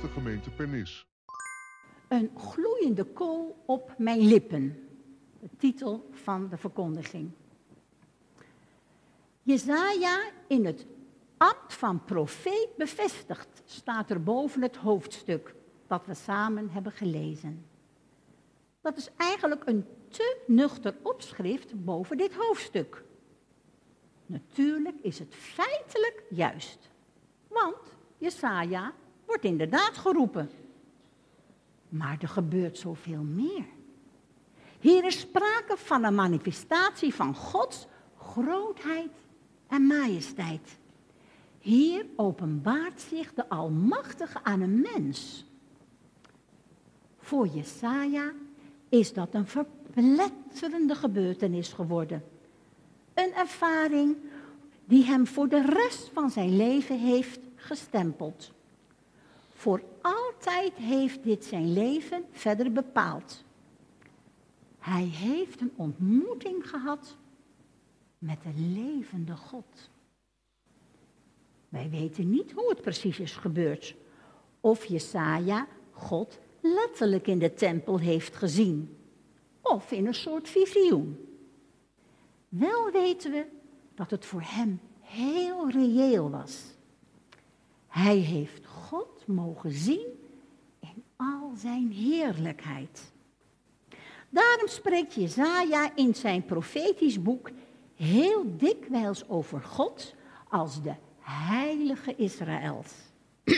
beste gemeente Pernis. Een gloeiende kool op mijn lippen. De titel van de verkondiging. Jezaja in het ambt van profeet bevestigd staat er boven het hoofdstuk dat we samen hebben gelezen. Dat is eigenlijk een te nuchter opschrift boven dit hoofdstuk. Natuurlijk is het feitelijk juist, want Jesaja wordt inderdaad geroepen. Maar er gebeurt zoveel meer. Hier is sprake van een manifestatie van Gods grootheid en majesteit. Hier openbaart zich de Almachtige aan een mens. Voor Jesaja is dat een verpletterende gebeurtenis geworden. Een ervaring die hem voor de rest van zijn leven heeft gestempeld. Voor altijd heeft dit zijn leven verder bepaald. Hij heeft een ontmoeting gehad met de levende God. Wij weten niet hoe het precies is gebeurd. Of Jesaja God letterlijk in de tempel heeft gezien. Of in een soort visioen. Wel weten we dat het voor hem heel reëel was. Hij heeft God mogen zien in al zijn heerlijkheid. Daarom spreekt Jezaja in zijn profetisch boek heel dikwijls over God als de heilige Israëls.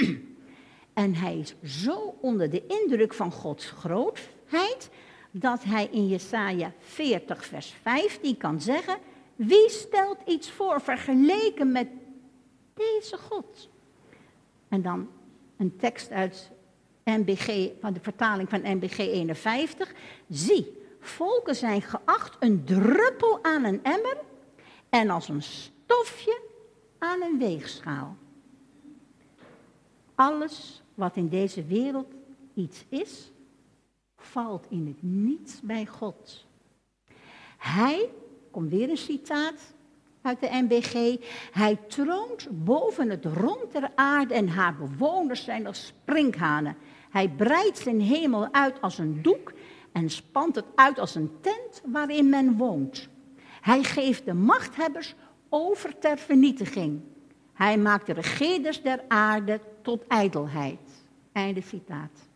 en hij is zo onder de indruk van Gods grootheid dat hij in Jesaja 40 vers 15 kan zeggen: Wie stelt iets voor vergeleken met deze God? En dan een tekst uit NBG, van de vertaling van NBG 51. Zie, volken zijn geacht een druppel aan een emmer en als een stofje aan een weegschaal. Alles wat in deze wereld iets is, valt in het niets bij God. Hij, komt weer een citaat uit de NBG, hij troont boven het rond der aarde en haar bewoners zijn als sprinkhanen. Hij breidt zijn hemel uit als een doek en spant het uit als een tent waarin men woont. Hij geeft de machthebbers over ter vernietiging. Hij maakt de regeerders der aarde tot ijdelheid. Einde citaat.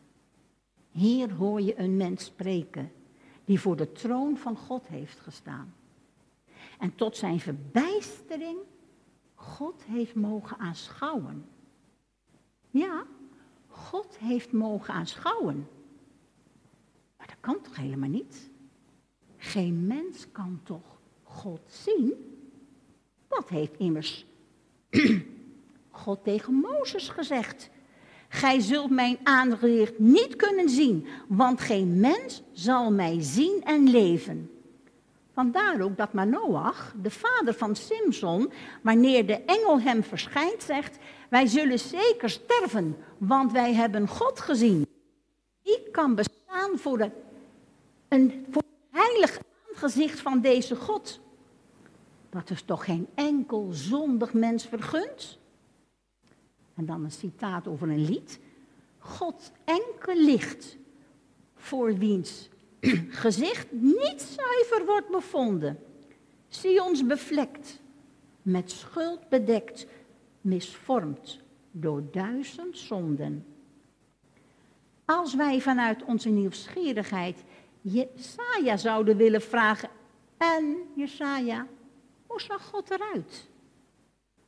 Hier hoor je een mens spreken die voor de troon van God heeft gestaan. En tot zijn verbijstering God heeft mogen aanschouwen. Ja, God heeft mogen aanschouwen. Maar dat kan toch helemaal niet? Geen mens kan toch God zien? Dat heeft immers God tegen Mozes gezegd. Gij zult mijn aangezicht niet kunnen zien, want geen mens zal mij zien en leven. Vandaar ook dat Manoach, de vader van Simson, wanneer de engel hem verschijnt, zegt: Wij zullen zeker sterven, want wij hebben God gezien. Wie kan bestaan voor, een, het heilig aangezicht van deze God? Dat is toch geen enkel zondig mens vergund? En dan een citaat over een lied. God enkel licht, voor wiens gezicht niet zuiver wordt bevonden. Zie ons bevlekt, met schuld bedekt, misvormd door duizend zonden. Als wij vanuit onze nieuwsgierigheid Jesaja zouden willen vragen, en Jesaja, hoe zag God eruit?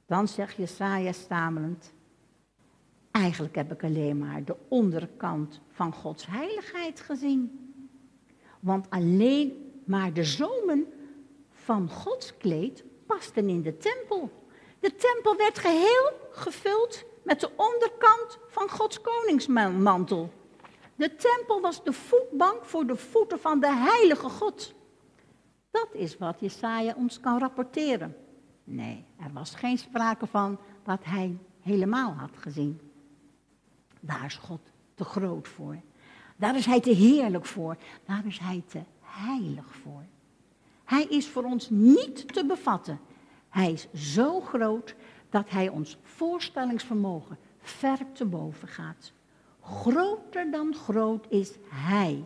Dan zegt Jesaja stamelend, eigenlijk heb ik alleen maar de onderkant van Gods heiligheid gezien. Want alleen maar de zomen van Gods kleed pasten in de tempel. De tempel werd geheel gevuld met de onderkant van Gods koningsmantel. De tempel was de voetbank voor de voeten van de heilige God. Dat is wat Jesaja ons kan rapporteren. Nee, er was geen sprake van dat hij helemaal had gezien. Daar is God te groot voor. Daar is Hij te heerlijk voor. Daar is Hij te heilig voor. Hij is voor ons niet te bevatten. Hij is zo groot dat Hij ons voorstellingsvermogen ver te boven gaat. Groter dan groot is Hij.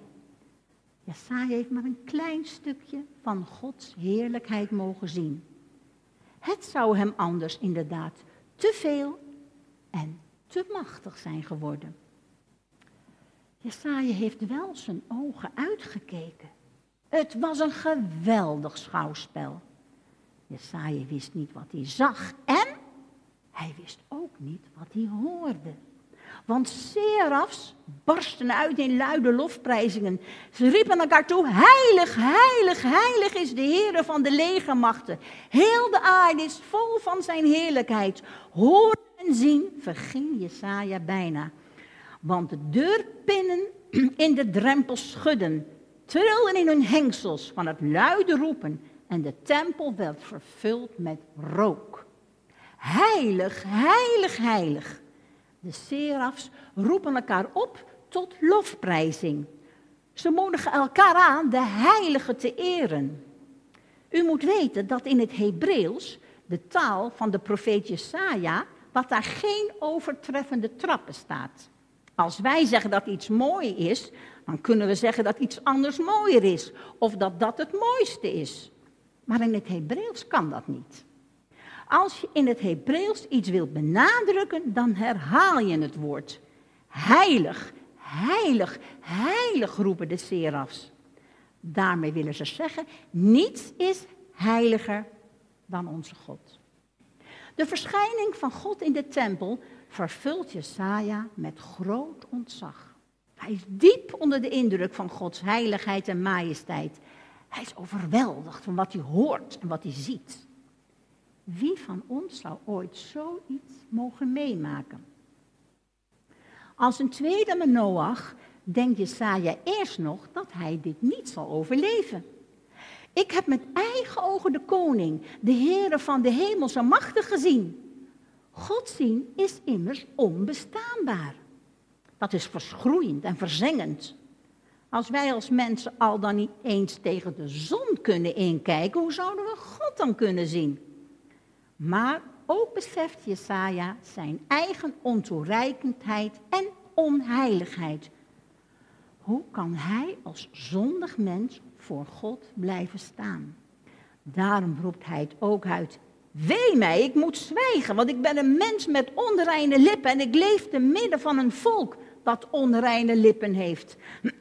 Jesaja heeft maar een klein stukje van Gods heerlijkheid mogen zien. Het zou hem anders inderdaad te veel en te machtig zijn geworden. Jesaja heeft wel zijn ogen uitgekeken. Het was een geweldig schouwspel. Jesaja wist niet wat hij zag en hij wist ook niet wat hij hoorde. Want serafs barsten uit in luide lofprijzingen. Ze riepen elkaar toe, heilig, heilig, heilig is de Heer van de legermachten. Heel de aarde is vol van zijn heerlijkheid. Horen en zien verging Jesaja bijna. Want de deurpinnen in de drempels schudden, trilden in hun hengsels van het luide roepen en de tempel werd vervuld met rook. Heilig, heilig, heilig. De serafs roepen elkaar op tot lofprijzing. Ze moedigen elkaar aan de heilige te eren. U moet weten dat in het Hebreeuws, de taal van de profeet Jesaja, wat daar geen overtreffende trappen staat. Als wij zeggen dat iets mooi is, dan kunnen we zeggen dat iets anders mooier is. Of dat dat het mooiste is. Maar in het Hebreeuws kan dat niet. Als je in het Hebreeuws iets wilt benadrukken, dan herhaal je het woord. Heilig, heilig, heilig roepen de serafs. Daarmee willen ze zeggen, niets is heiliger dan onze God. De verschijning van God in de tempel vervult Jesaja met groot ontzag. Hij is diep onder de indruk van Gods heiligheid en majesteit. Hij is overweldigd van wat hij hoort en wat hij ziet. Wie van ons zou ooit zoiets mogen meemaken? Als een tweede Manoach denkt Jesaja eerst nog dat hij dit niet zal overleven. Ik heb met eigen ogen de koning, de Heere van de hemelse machten gezien. God zien is immers onbestaanbaar. Dat is verschroeiend en verzengend. Als wij als mensen al dan niet eens tegen de zon kunnen inkijken, hoe zouden we God dan kunnen zien? Maar ook beseft Jesaja zijn eigen ontoereikendheid en onheiligheid. Hoe kan hij als zondig mens voor God blijven staan? Daarom roept hij het ook uit. Wee mij, ik moet zwijgen, want ik ben een mens met onreine lippen en ik leef te midden van een volk dat onreine lippen heeft.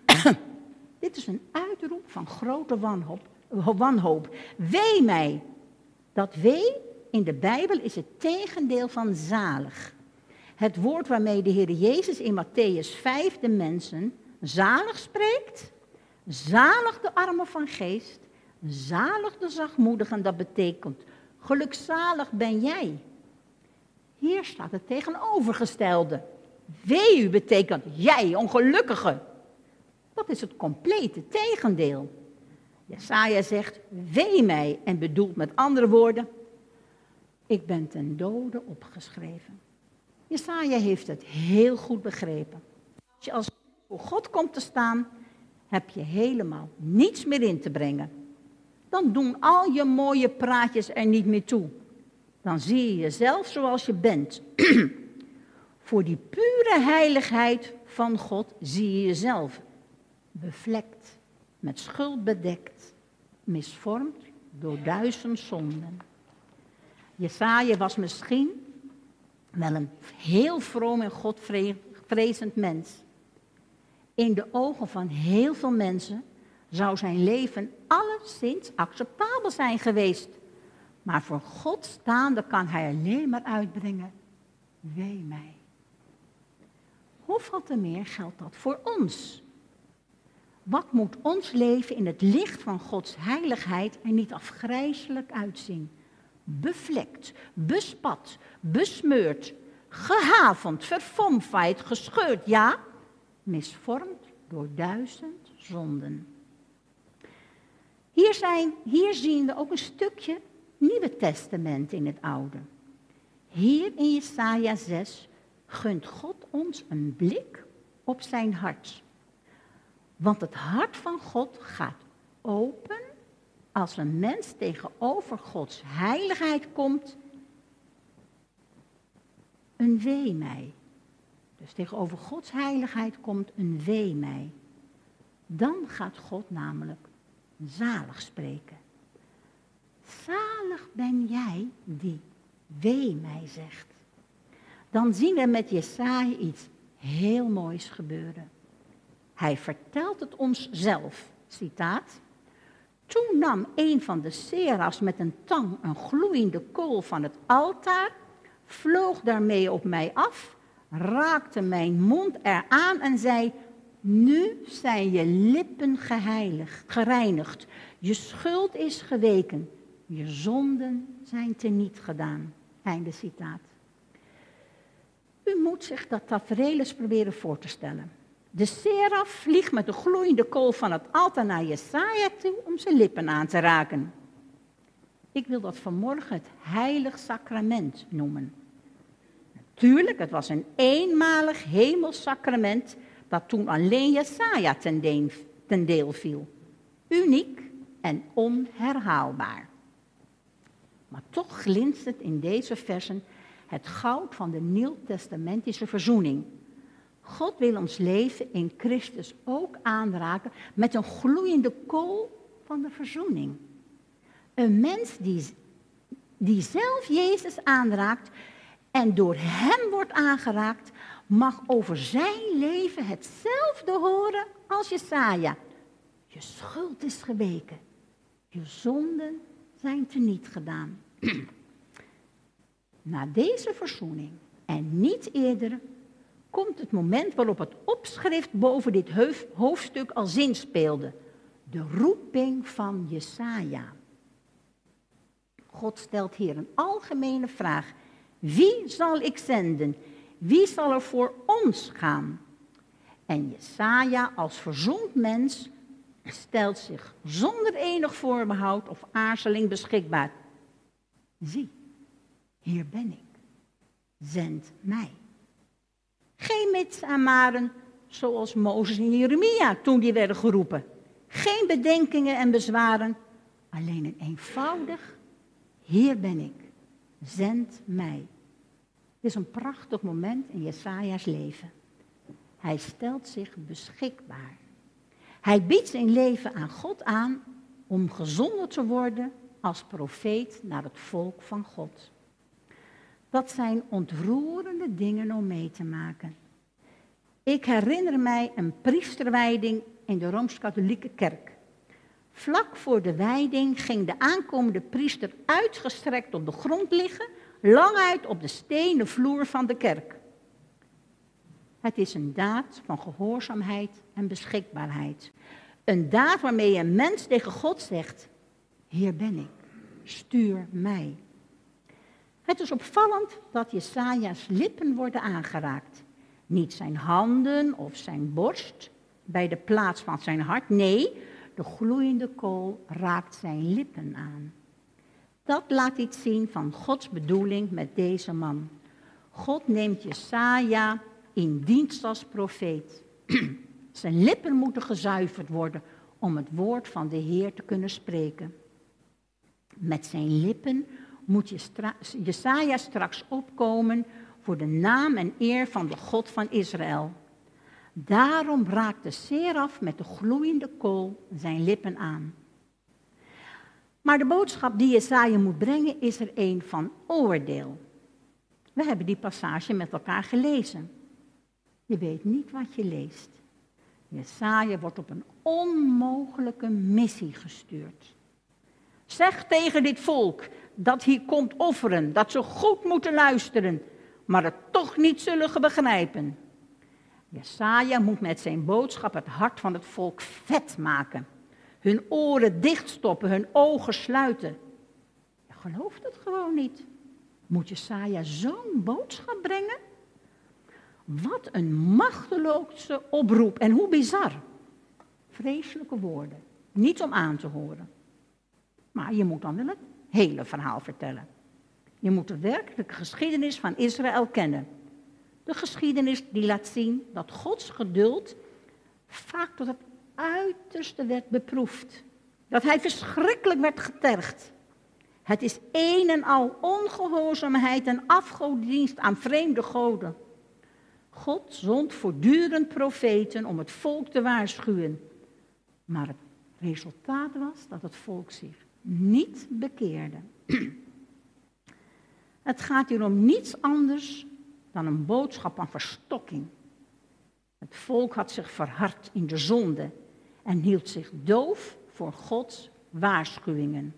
Dit is een uitroep van grote wanhoop. wanhoop. Wee mij. Dat wee in de Bijbel is het tegendeel van zalig. Het woord waarmee de Heer Jezus in Matthäus 5 de mensen zalig spreekt. Zalig de armen van geest. Zalig de zachtmoedigen, dat betekent gelukzalig ben jij. Hier staat het tegenovergestelde. Wee u betekent jij, ongelukkige. Dat is het complete tegendeel. Jesaja zegt, wee mij en bedoelt met andere woorden, ik ben ten dode opgeschreven. Jesaja heeft het heel goed begrepen. Als je als voor God komt te staan, heb je helemaal niets meer in te brengen. Dan doen al je mooie praatjes er niet meer toe. Dan zie je jezelf zoals je bent. voor die pure heiligheid van God zie je jezelf bevlekt, met schuld bedekt, misvormd door duizend zonden. Jesaja was misschien wel een heel vroom en godvrezend mens. In de ogen van heel veel mensen zou zijn leven alleszins acceptabel zijn geweest. Maar voor God staande kan hij alleen maar uitbrengen, wee mij. Hoeveel te meer geldt dat voor ons? Wat moet ons leven in het licht van Gods heiligheid er niet afgrijzelijk uitzien? Bevlekt, bespat, besmeurd, gehavend, verfomfaaid, gescheurd, ja, misvormd door duizend zonden. Hier, zijn, hier zien we ook een stukje Nieuwe Testament in het Oude. Hier in Jesaja 6 gunt God ons een blik op zijn hart. Want het hart van God gaat open als een mens tegenover Gods heiligheid komt. Een wee mij. Dus tegenover Gods heiligheid komt een wee mij. Dan gaat God namelijk zalig spreken. Zalig ben jij die wee mij zegt. Dan zien we met Jesaja iets heel moois gebeuren. Hij vertelt het ons zelf. Citaat. Toen nam een van de serafs met een tang een gloeiende kool van het altaar, vloog daarmee op mij af, raakte mijn mond eraan en zei: Nu zijn je lippen geheiligd, gereinigd, je schuld is geweken, je zonden zijn teniet gedaan. Einde citaat. U moet zich dat tafereel eens proberen voor te stellen. De seraf vliegt met de gloeiende kool van het altaar naar Jesaja toe om zijn lippen aan te raken. Ik wil dat vanmorgen het heilig sacrament noemen. Natuurlijk, het was een eenmalig hemels sacrament dat toen alleen Jesaja ten, deel, viel. Uniek en onherhaalbaar. Maar toch glinstert in deze versen het goud van de nieuwtestamentische verzoening. God wil ons leven in Christus ook aanraken met een gloeiende kool van de verzoening. Een mens die, die zelf Jezus aanraakt en door hem wordt aangeraakt, mag over zijn leven hetzelfde horen als Jesaja. Je schuld is geweken, je zonden zijn teniet gedaan. Na deze verzoening en niet eerder komt het moment waarop het opschrift boven dit hoofdstuk al zin speelde. De roeping van Jesaja. God stelt hier een algemene vraag. Wie zal ik zenden? Wie zal er voor ons gaan? En Jesaja als verzond mens stelt zich zonder enig voorbehoud of aarzeling beschikbaar. Zie, hier ben ik. Zend mij. Geen mits en maren zoals Mozes en Jeremia toen die werden geroepen. Geen bedenkingen en bezwaren. Alleen een eenvoudig, hier ben ik. Zend mij. Is een prachtig moment in Jesaja's leven. Hij stelt zich beschikbaar. Hij biedt zijn leven aan God aan om gezonden te worden als profeet naar het volk van God. Dat zijn ontroerende dingen om mee te maken. Ik herinner mij een priesterwijding in de Rooms-Katholieke Kerk. Vlak voor de wijding ging de aankomende priester uitgestrekt op de grond liggen, lang uit op de stenen vloer van de kerk. Het is een daad van gehoorzaamheid en beschikbaarheid. Een daad waarmee een mens tegen God zegt: Hier ben ik, stuur mij. Het is opvallend dat Jesaja's lippen worden aangeraakt. Niet zijn handen of zijn borst bij de plaats van zijn hart. Nee, de gloeiende kool raakt zijn lippen aan. Dat laat iets zien van Gods bedoeling met deze man. God neemt Jesaja in dienst als profeet. zijn lippen moeten gezuiverd worden om het woord van de Heer te kunnen spreken. Met zijn lippen moet Jesaja straks opkomen voor de naam en eer van de God van Israël. Daarom raakt de seraf met de gloeiende kool zijn lippen aan. Maar de boodschap die Jesaja moet brengen is er een van oordeel. We hebben die passage met elkaar gelezen. Je weet niet wat je leest. Jesaja wordt op een onmogelijke missie gestuurd. Zeg tegen dit volk dat hier komt offeren, dat ze goed moeten luisteren, maar het toch niet zullen begrijpen. Jesaja moet met zijn boodschap het hart van het volk vet maken. Hun oren dichtstoppen, hun ogen sluiten. Je gelooft het gewoon niet. Moet Jesaja zo'n boodschap brengen? Wat een machteloze oproep en hoe bizar. Vreselijke woorden. Niet om aan te horen. Maar je moet dan wel het hele verhaal vertellen. Je moet de werkelijke geschiedenis van Israël kennen. De geschiedenis die laat zien dat Gods geduld vaak tot het uiterste werd beproefd. Dat hij verschrikkelijk werd getergd. Het is een en al ongehoorzaamheid en afgodendienst aan vreemde goden. God zond voortdurend profeten om het volk te waarschuwen. Maar het resultaat was dat het volk zich niet bekeerde. Het gaat hier om niets anders dan een boodschap van verstokking. Het volk had zich verhard in de zonde en hield zich doof voor Gods waarschuwingen.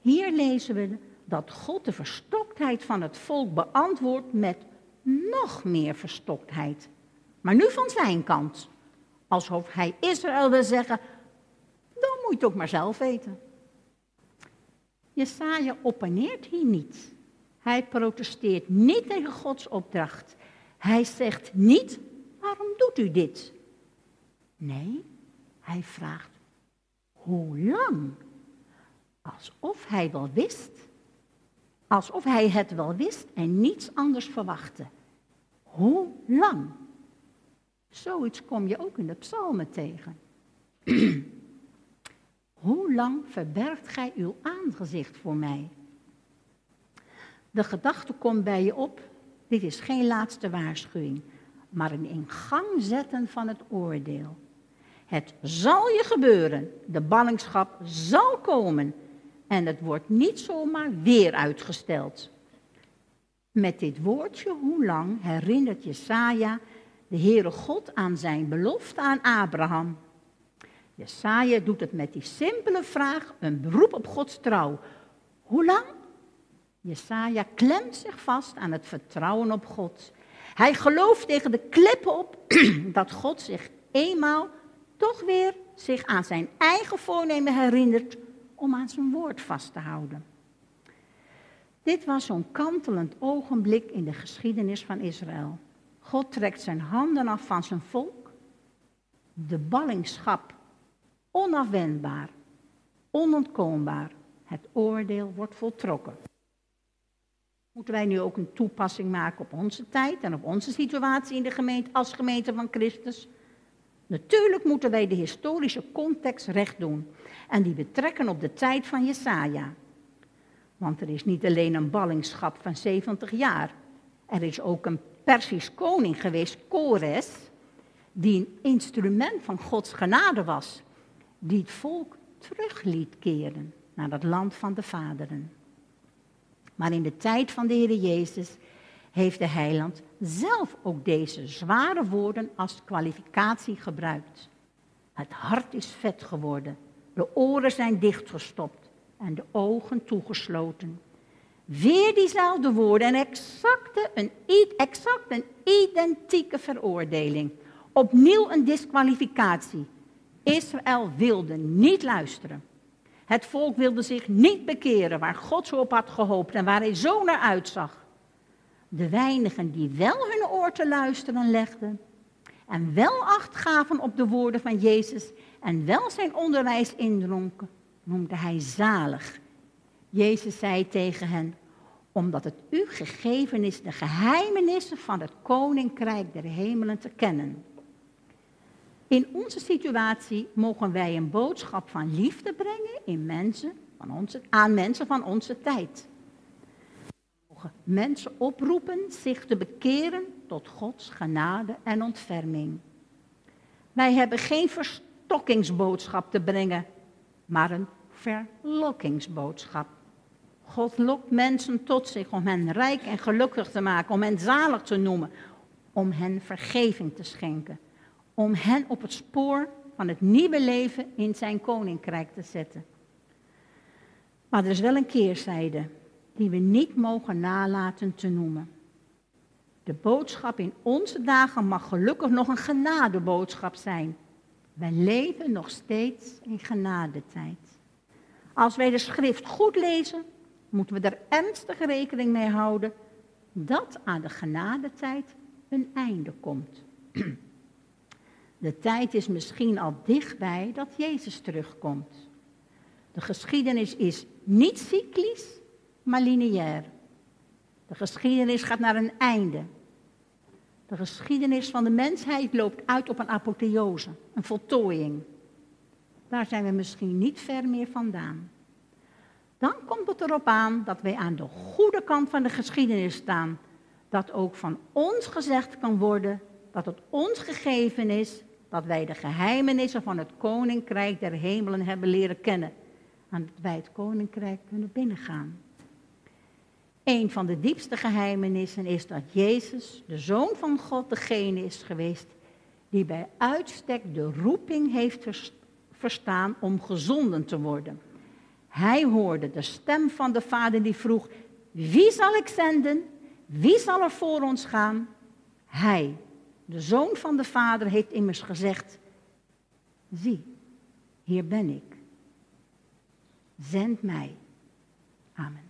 Hier lezen we dat God de verstoktheid van het volk beantwoordt met nog meer verstoktheid. Maar nu van zijn kant. Alsof hij Israël wil zeggen, dan moet je het ook maar zelf weten. Jesaja opponeert hier niet. Hij protesteert niet tegen Gods opdracht. Hij zegt niet, waarom doet u dit? Nee, hij vraagt, hoe lang? Alsof hij wel wist. Alsof hij het wel wist en niets anders verwachtte. Hoe lang? Zoiets kom je ook in de psalmen tegen. Hoe lang verbergt gij uw aangezicht voor mij? De gedachte komt bij je op, dit is geen laatste waarschuwing, maar een in gang zetten van het oordeel. Het zal je gebeuren, de ballingschap zal komen en het wordt niet zomaar weer uitgesteld. Met dit woordje, hoe lang, herinnert Jesaja de Heere God aan zijn belofte aan Abraham. Jesaja doet het met die simpele vraag, een beroep op Gods trouw. Hoe lang? Jesaja klemt zich vast aan het vertrouwen op God. Hij gelooft tegen de klippen op dat God zich eenmaal toch weer zich aan zijn eigen voornemen herinnert om aan zijn woord vast te houden. Dit was zo'n kantelend ogenblik in de geschiedenis van Israël. God trekt zijn handen af van zijn volk. De ballingschap, onafwendbaar, onontkoombaar. Het oordeel wordt voltrokken. Moeten wij nu ook een toepassing maken op onze tijd en op onze situatie in de gemeente als gemeente van Christus? Natuurlijk moeten wij de historische context recht doen en die betrekken op de tijd van Jesaja. Want er is niet alleen een ballingschap van 70 jaar, er is ook een Persisch koning geweest, Kores, die een instrument van Gods genade was, die het volk terug liet keren naar het land van de vaderen. Maar in de tijd van de Heer Jezus heeft de heiland zelf ook deze zware woorden als kwalificatie gebruikt. Het hart is vet geworden, de oren zijn dichtgestopt en de ogen toegesloten. Weer diezelfde woorden en exacte, een, exact een identieke veroordeling. Opnieuw een disqualificatie. Israël wilde niet luisteren. Het volk wilde zich niet bekeren waar God zo op had gehoopt en waar hij zo naar uitzag. De weinigen die wel hun oor te luisteren legden en wel acht gaven op de woorden van Jezus en wel zijn onderwijs indronken, noemde hij zalig. Jezus zei tegen hen, omdat het u gegeven is de geheimenissen van het koninkrijk der hemelen te kennen. In onze situatie mogen wij een boodschap van liefde brengen in mensen van onze, aan mensen van onze tijd. Mensen oproepen zich te bekeren tot Gods genade en ontferming. Wij hebben geen verstokkingsboodschap te brengen, maar een verlokkingsboodschap. God lokt mensen tot zich om hen rijk en gelukkig te maken, om hen zalig te noemen, om hen vergeving te schenken om hen op het spoor van het nieuwe leven in zijn koninkrijk te zetten. Maar er is wel een keerzijde die we niet mogen nalaten te noemen. De boodschap in onze dagen mag gelukkig nog een genadeboodschap zijn. Wij leven nog steeds in genadetijd. Als wij de schrift goed lezen, moeten we er ernstig rekening mee houden dat aan de genadetijd een einde komt. De tijd is misschien al dichtbij dat Jezus terugkomt. De geschiedenis is niet cyclisch, maar lineair. De geschiedenis gaat naar een einde. De geschiedenis van de mensheid loopt uit op een apotheose, een voltooiing. Daar zijn we misschien niet ver meer vandaan. Dan komt het erop aan dat wij aan de goede kant van de geschiedenis staan. dat ook van ons gezegd kan worden dat het ons gegeven is dat wij de geheimenissen van het koninkrijk der hemelen hebben leren kennen. En dat wij het koninkrijk kunnen binnengaan. Een van de diepste geheimenissen is dat Jezus, de Zoon van God, degene is geweest die bij uitstek de roeping heeft verstaan om gezonden te worden. Hij hoorde de stem van de Vader die vroeg, wie zal ik zenden? Wie zal er voor ons gaan? Hij, de zoon van de Vader, heeft immers gezegd, zie, hier ben ik. Zend mij. Amen.